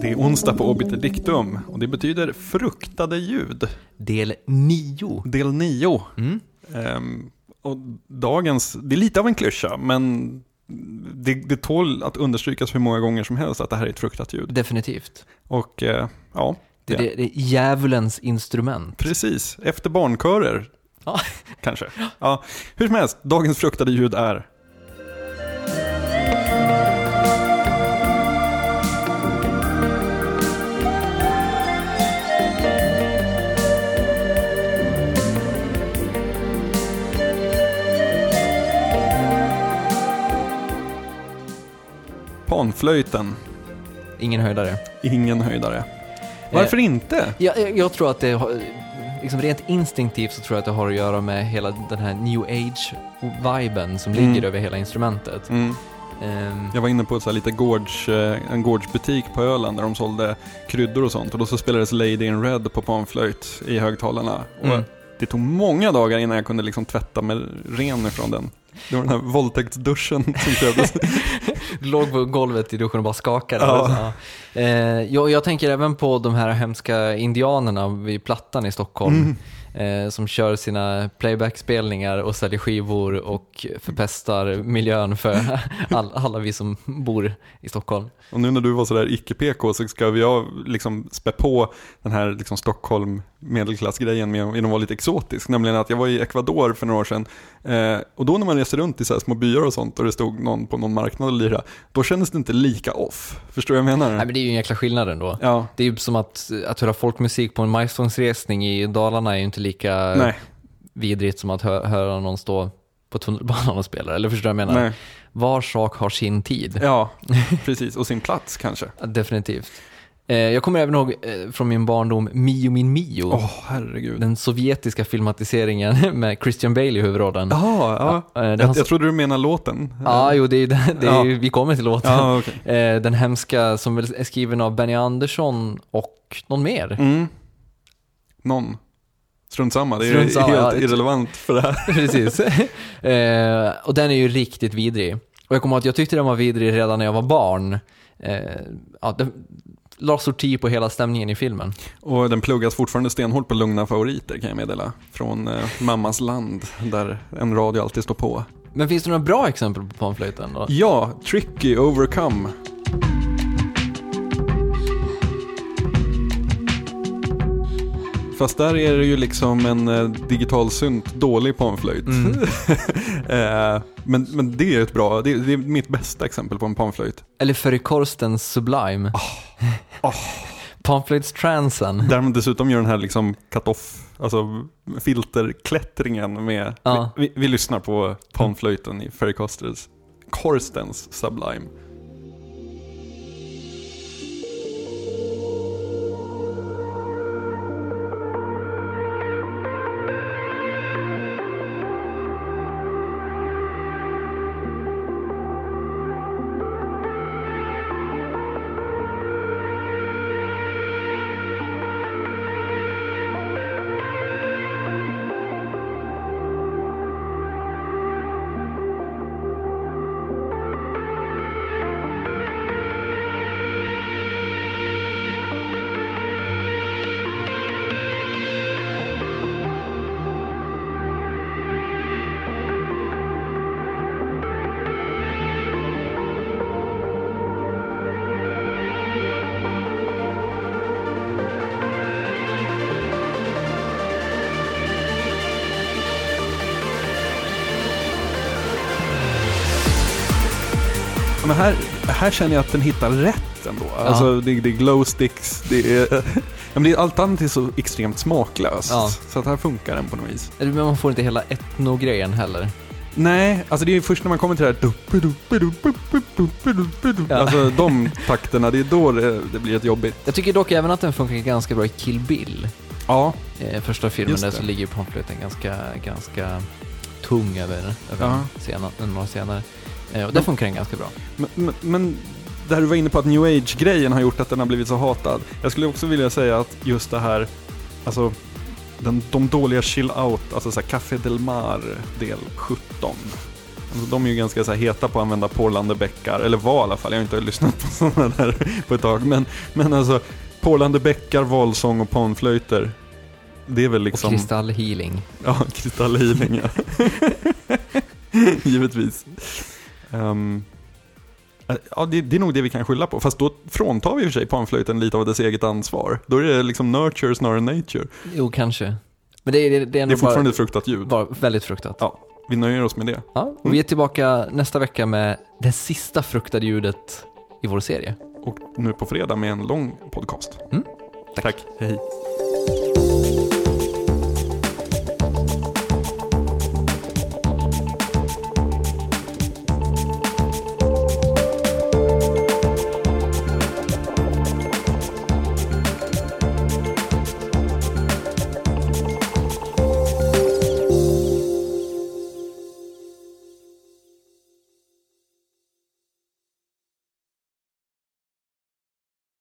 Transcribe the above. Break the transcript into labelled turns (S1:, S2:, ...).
S1: Det är onsdag på Obiter Dictum och det betyder fruktade ljud.
S2: Del 9.
S1: Del 9.
S2: Mm.
S1: Ehm, och dagens, det är lite av en klyscha, men det, det tål att understrykas hur många gånger som helst att det här är ett fruktat ljud.
S2: Definitivt.
S1: Och eh, ja,
S2: Det, det, det är djävulens instrument.
S1: precis. Efter barnkörer,
S2: Ja.
S1: kanske. Ja, hur som helst, dagens fruktade ljud är panflöjten.
S2: Ingen höjdare.
S1: Ingen höjdare. Varför inte?
S2: Jag, jag, tror att det har, liksom rent instinktivt så tror jag att det har att göra med hela den här new age-viben som
S1: Mm.
S2: ligger över hela instrumentet.
S1: Mm.
S2: Ehm,
S1: Jag var inne på ett så här lite gårds, eh, en gårdsbutik på Öland där de sålde kryddor och sånt och då så spelades Lady in Red på panflöjt i högtalarna. Och
S2: Mm.
S1: Det tog många dagar innan jag kunde liksom tvätta mig ren ifrån den. Det var den här våldtäktsduschen som krävdes.
S2: låg på golvet i duschen och bara skakade.
S1: Ja.
S2: Ja. Eh, jag, jag tänker även på de här hemska indianerna vid Plattan i Stockholm. Eh, som kör sina playbackspelningar och säljer skivor och förpestar miljön för all, alla vi som bor i Stockholm.
S1: Och nu när du var sådär icke-PK så ska jag liksom spä på den här liksom Stockholm medelklassgrejen med genom att vara lite exotisk. Nämligen att jag var i Ecuador för några år sedan eh, och då när man reser runt i så små byar och sånt och det stod någon på någon marknad och lira, då kändes det inte lika off. Förstår du vad jag menar?
S2: Nej men det är ju en jäkla skillnad ändå.
S1: Ja,
S2: Det är ju som att, att höra folkmusik på en majstångsresning i Dalarna är ju inte lika
S1: nej,
S2: vidrigt som att hö höra någon stå på tunnelbanan och spela. Eller förstår du vad jag menar?
S1: nej.
S2: Var sak har sin tid.
S1: Ja, precis. Och sin plats kanske.
S2: Definitivt. Eh, jag kommer även ihåg eh, från min barndom Mio min Mio.
S1: Åh, herregud.
S2: Den sovjetiska filmatiseringen med Christian Bale i huvudrollen.
S1: Jaha, ja.
S2: Ja, eh,
S1: Jag,
S2: hans-
S1: jag trodde du menade låten.
S2: Ja, jo, det är, det är,
S1: Ja.
S2: vi kommer till låten.
S1: Ja.
S2: Eh, Den hemska som är skriven av Benny Andersson och någon mer.
S1: Mm. Någon. Strunt samma, det är
S2: Strunt samma,
S1: helt
S2: ja.
S1: irrelevant för det här.
S2: Precis. eh, och den är ju riktigt vidrig. Och jag kommer ihåg att jag tyckte den var vidrig redan när jag var barn. Eh, ja, det la sorti på hela stämningen i filmen.
S1: Och den pluggas fortfarande stenhårt på lugna favoriter kan jag meddela. Från eh, mammas land, där en radio alltid står på.
S2: Men finns det några bra exempel på panflöjten då?
S1: Ja, Tricky Overcome. Fast där är det ju liksom en eh, digital synt dålig panflöjt.
S2: Mm.
S1: eh, men, men det är ett bra, det, det är mitt bästa exempel på en panflöjt.
S2: Eller Ferry Corstens Sublime.
S1: Oh.
S2: Panflöjtstransen.
S1: Där man dessutom gör den här liksom cut-off, alltså filterklättringen med,
S2: Ja.
S1: vi, vi, vi lyssnar på panflöjten i Ferry Corstens Sublime. Men här, här känner jag att den hittar rätt ändå. Alltså det, det är glow sticks, det är, ja, men det är allt annat är så extremt smaklöst.
S2: Ja.
S1: Så att här funkar den på något vis.
S2: Men man får inte hela etno-grejen heller.
S1: Nej, alltså det är först när man kommer till det här
S2: Ja.
S1: Alltså de takterna, det är då det, det blir ett jobbigt.
S2: Jag tycker dock även att den funkar ganska bra i Kill Bill.
S1: Ja,
S2: Eh, första filmen där så ligger ju panflöjten ganska, ganska tung över, över
S1: Ja.
S2: scenen, några senare. Eh, och där funkar den ganska bra.
S1: men, men, men där du var inne på att new age-grejen har gjort att den har blivit så hatad. Jag skulle också vilja säga att just det här, alltså den, de dåliga chill out, alltså så här Café Del Mar del 17. Alltså, de är ju ganska så heta på att använda porlande bäckar, eller var i alla fall, jag har inte lyssnat på sådana där på ett tag. Men, men alltså, porlande bäckar, valsång och panflöjter. Det är väl liksom...
S2: Och kristallhealing.
S1: Ja, kristallhealing ja. Givetvis. Um, ja, det, det, är nog det vi kan skylla på. Fast då fråntar vi i och för sig panflöjten lite av dess eget ansvar. Då är det liksom nurture snarare än nature.
S2: Jo, kanske. Men det, det, det är,
S1: det är fortfarande
S2: bara,
S1: ett fruktat ljud.
S2: Bara väldigt fruktat.
S1: Ja, vi nöjer oss med det.
S2: Ja, och mm. vi är tillbaka nästa vecka med det sista fruktade ljudet i vår serie.
S1: Och nu på fredag med en lång podcast.
S2: Mm.
S1: Tack. Tack. Hej.